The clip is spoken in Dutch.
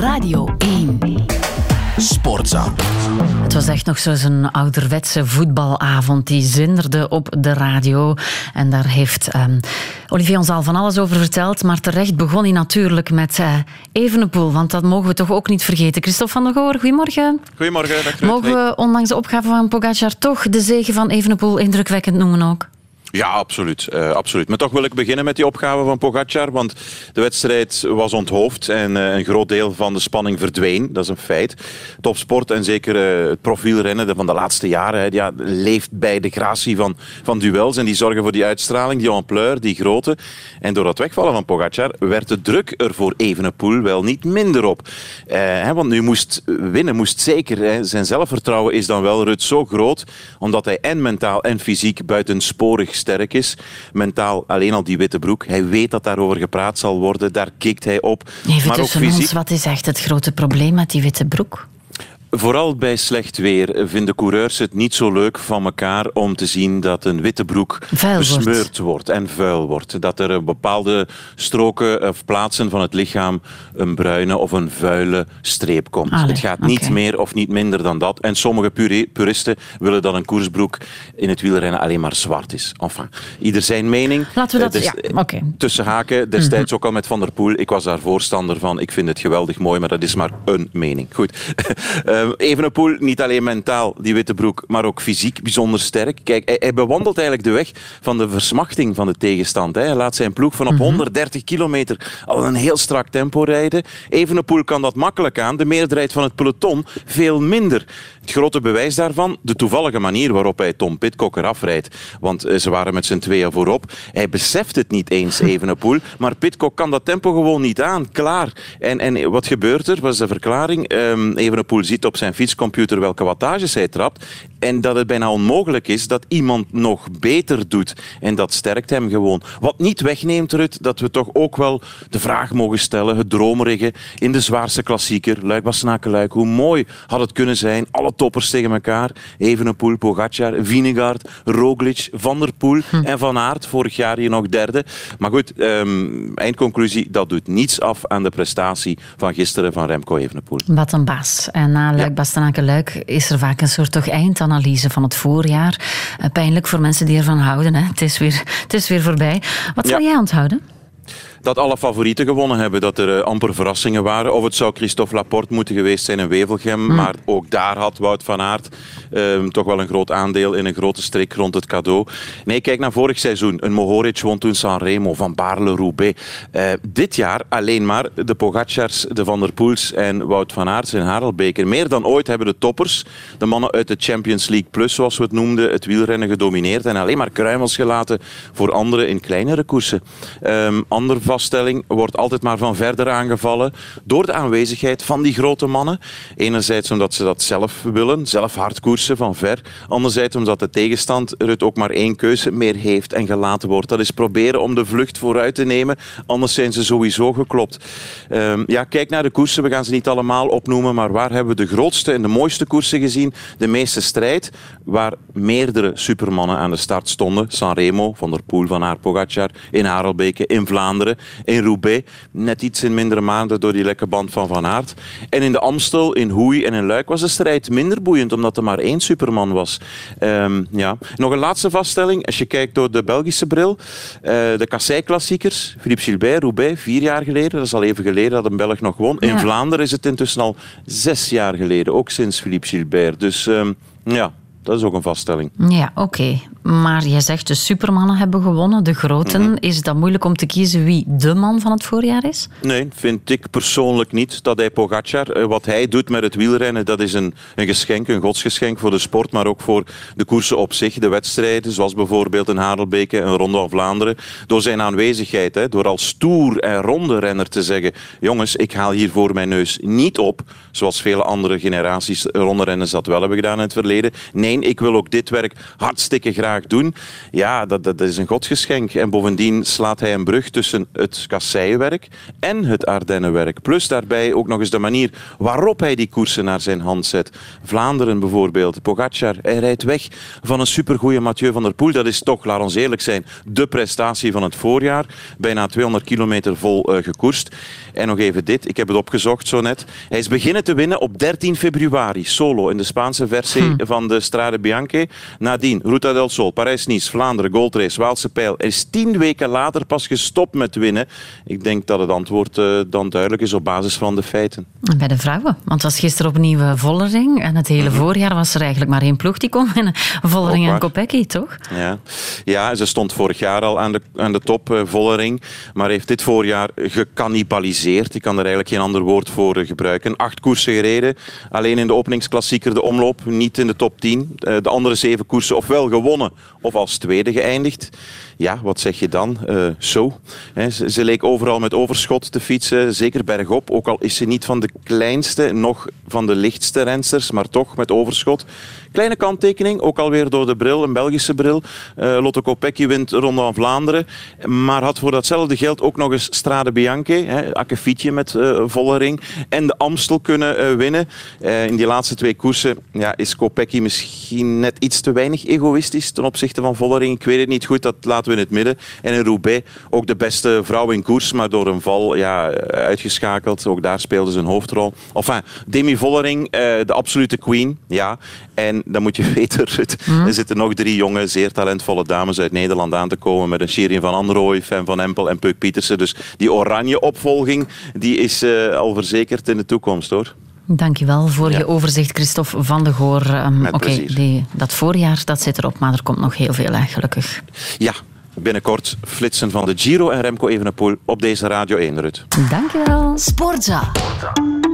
Radio 1. Sportza. Het was echt nog zo'n ouderwetse voetbalavond die zinderde op de radio. En daar heeft um, Olivier ons al van alles over verteld. Maar terecht begon hij natuurlijk met uh, Evenepoel. Want dat mogen we toch ook niet vergeten. Christophe van der Goor, goedemorgen. Goedemorgen. Dag, mogen we ondanks de opgave van Pogacar toch de zegen van Evenepoel indrukwekkend noemen ook? Ja, absoluut, uh, absoluut. Maar toch wil ik beginnen met die opgave van Pogacar, want de wedstrijd was onthoofd en uh, een groot deel van de spanning verdween. Dat is een feit. Topsport en zeker uh, het profielrennen van de laatste jaren ja, leeft bij de gratie van, van duels en die zorgen voor die uitstraling, die ampleur, die grootte. En door dat wegvallen van Pogacar werd de druk er voor Evenepoel wel niet minder op. Want nu moest winnen, moest zeker. Zijn zelfvertrouwen is dan wel Rut zo groot, omdat hij en mentaal en fysiek buitensporig sterk is. Mentaal alleen al die witte broek. Hij weet dat daarover gepraat zal worden. Daar kikt hij op. Even maar ook fysiek... ons, wat is echt het grote probleem met die witte broek? Vooral bij slecht weer vinden coureurs het niet zo leuk van elkaar om te zien dat een witte broek vuil besmeurd wordt. en vuil wordt. Dat er bepaalde stroken of plaatsen van het lichaam een bruine of een vuile streep komt. het gaat niet meer of niet minder dan dat. En sommige puristen willen dat een koersbroek in het wielrennen alleen maar zwart is. Enfin, ieder zijn mening. Laten we dat... Des, ja, okay. Tussen haken, destijds mhm. ook al met Van der Poel. Ik was daar voorstander van. Ik vind het geweldig mooi, maar dat is maar een mening. Goed. Uh, Evenepoel, niet alleen mentaal, die witte broek, maar ook fysiek bijzonder sterk. Kijk, hij, bewandelt eigenlijk de weg van de versmachting van de tegenstand. Hè. Hij laat zijn ploeg van op 130 mhm. kilometer al een heel strak tempo rijden. Evenepoel kan dat makkelijk aan, de meerderheid van het peloton veel minder. Het grote bewijs daarvan, de toevallige manier waarop hij Tom Pitcock eraf rijdt. Want eh, ze waren met z'n tweeën voorop. Hij beseft het niet eens, Evenepoel. Maar Pitcock kan dat tempo gewoon niet aan. Klaar. En, en wat gebeurt er? Was de verklaring. Um, Evenepoel ziet op zijn fietscomputer welke wattages hij trapt. En dat het bijna onmogelijk is dat iemand nog beter doet. En dat sterkt hem gewoon. Wat niet wegneemt, Rut, dat we toch ook wel de vraag mogen stellen, het dromerige in de zwaarste klassieker, Luik Bastenaken-Luik. Hoe mooi had het kunnen zijn, alle toppers tegen elkaar. Evenepoel, Pogacar, Vinegaard, Roglic, Van der Poel hm. en Van Aert. Vorig jaar hier nog derde. Maar goed, um, eindconclusie, dat doet niets af aan de prestatie van gisteren van Remco Evenepoel. Wat een baas. En na Luik ja. Bastenaken-Luik is er vaak een soort toch eindanalyse van het voorjaar. Eh, pijnlijk voor mensen die ervan houden. Hè. Het, is weer, het is weer voorbij. Wat zal jij onthouden? Dat alle favorieten gewonnen hebben. Dat er uh, amper verrassingen waren. Of het zou Christophe Laporte moeten geweest zijn in Wevelgem. Hmm. Maar ook daar had Wout van Aert uh, toch wel een groot aandeel in een grote strik rond het cadeau. Nee, kijk naar vorig seizoen. Een Mohoric won toen Sanremo van Baarle-Roubaix. Uh, dit jaar alleen maar de Pogacars, de Van der Poels en Wout van Aert in Harelbeker. Meer dan ooit hebben de toppers, de mannen uit de Champions League Plus, zoals we het noemden, het wielrennen gedomineerd. En alleen maar kruimels gelaten voor anderen in kleinere koersen. Um, ander vaststelling wordt altijd maar van verder aangevallen door de aanwezigheid van die grote mannen. Enerzijds omdat ze dat zelf willen, zelf hard koersen van ver. Anderzijds omdat de tegenstand er het ook maar één keuze meer heeft en gelaten wordt. Dat is proberen om de vlucht vooruit te nemen, anders zijn ze sowieso geklopt. Um, ja, kijk naar de koersen, we gaan ze niet allemaal opnoemen, maar waar hebben we de grootste en de mooiste koersen gezien? De meeste strijd, waar meerdere supermannen aan de start stonden. Sanremo, Van der Poel, Van Aert, Pogacar, in Harelbeke, in Vlaanderen in Roubaix. Net iets in mindere maanden door die lekke band van Van Aert. En in de Amstel, in Hoei en in Luik was de strijd minder boeiend, omdat er maar één superman was. Um, ja. Nog een laatste vaststelling. Als je kijkt door de Belgische bril. Uh, de Kassei-klassiekers. Philippe Gilbert, Roubaix, vier jaar geleden. Dat is al even geleden dat een Belg nog won. In Vlaanderen is het intussen al zes jaar geleden. Ook sinds Philippe Gilbert. Dus um, ja, dat is ook een vaststelling. Ja, oké. Maar je zegt de supermannen hebben gewonnen, de groten. Mhm. Is dat moeilijk om te kiezen wie de man van het voorjaar is? Nee, vind ik persoonlijk niet. Dat hij Pogacar, eh, wat hij doet met het wielrennen, dat is een, een geschenk, een godsgeschenk voor de sport, maar ook voor de koersen op zich, de wedstrijden, zoals bijvoorbeeld een Harelbeke, een Ronde van Vlaanderen. Door zijn aanwezigheid, hè, door als stoer en ronde renner te zeggen, jongens, ik haal hier voor mijn neus niet op, zoals vele andere generaties rondrenners dat wel hebben gedaan in het verleden. Nee, ik wil ook dit werk hartstikke graag doen. Ja, dat, dat is een godsgeschenk. En bovendien slaat hij een brug tussen het kasseiwerk en het Ardennenwerk. Plus daarbij ook nog eens de manier waarop hij die koersen naar zijn hand zet. Vlaanderen bijvoorbeeld, Pogacar, hij rijdt weg van een supergoeie Mathieu van der Poel. Dat is toch, laat ons eerlijk zijn, de prestatie van het voorjaar. Bijna 200 kilometer vol uh, gekoerst. En nog even dit, ik heb het opgezocht zo net. Hij is beginnen te winnen op 13 februari, solo, in de Spaanse versie hm. van de Strade Bianche. Nadien, Ruta del Sol, Parijs-Nice, Vlaanderen, Goldrace, Waalse Pijl. Hij is tien weken later pas gestopt met winnen. Ik denk dat het antwoord uh, dan duidelijk is op basis van de feiten. Bij de vrouwen, want het was gisteren opnieuw uh, Vollering. En het hele mhm. voorjaar was er eigenlijk maar één ploeg die kon winnen. Vollering en Kopecky, toch? Ja. ja, ze stond vorig jaar al aan de, aan de top, uh, Vollering. Maar heeft dit voorjaar gecannibaliseerd ik kan er eigenlijk geen ander woord voor eh, gebruiken. Acht koersen gereden. Alleen in de openingsklassieker de omloop. Niet in de top 10. Eh, de andere zeven koersen ofwel gewonnen of als tweede geëindigd. Ja, wat zeg je dan? Uh, zo. Ze, leek overal met overschot te fietsen. Zeker bergop. Ook al is ze niet van de kleinste, nog van de lichtste rensters. Maar toch met overschot. Kleine kanttekening, ook alweer door de bril, een Belgische bril. Uh, Lotto Kopecky wint Ronde van Vlaanderen. Maar had voor datzelfde geld ook nog eens Strade Bianche, akkefietje met uh, Vollering. En de Amstel kunnen winnen. in die laatste twee koersen ja, is Kopecky misschien net iets te weinig egoïstisch ten opzichte van Vollering. Ik weet het niet goed, dat laten we in het midden. En in Roubaix ook de beste vrouw in koers, maar door een val ja, uitgeschakeld. Ook daar speelde ze een hoofdrol. Enfin, Demi Vollering, de absolute queen. Ja. En dan moet je weten, Rut, mm. er zitten nog drie jonge, zeer talentvolle dames uit Nederland aan te komen. Met een Shirin van Anrooy, Fan van Empel en Puk Pietersen. Dus die oranje opvolging die is uh, al verzekerd in de toekomst hoor. Dankjewel voor je overzicht, Christophe van de Goor. Um, Oké, dat voorjaar dat zit erop, maar er komt nog heel veel, hè, gelukkig. Ja, binnenkort flitsen van de Giro en Remco Evenepoel op deze Radio 1, Rut. Dankjewel. Sportza. Sportza.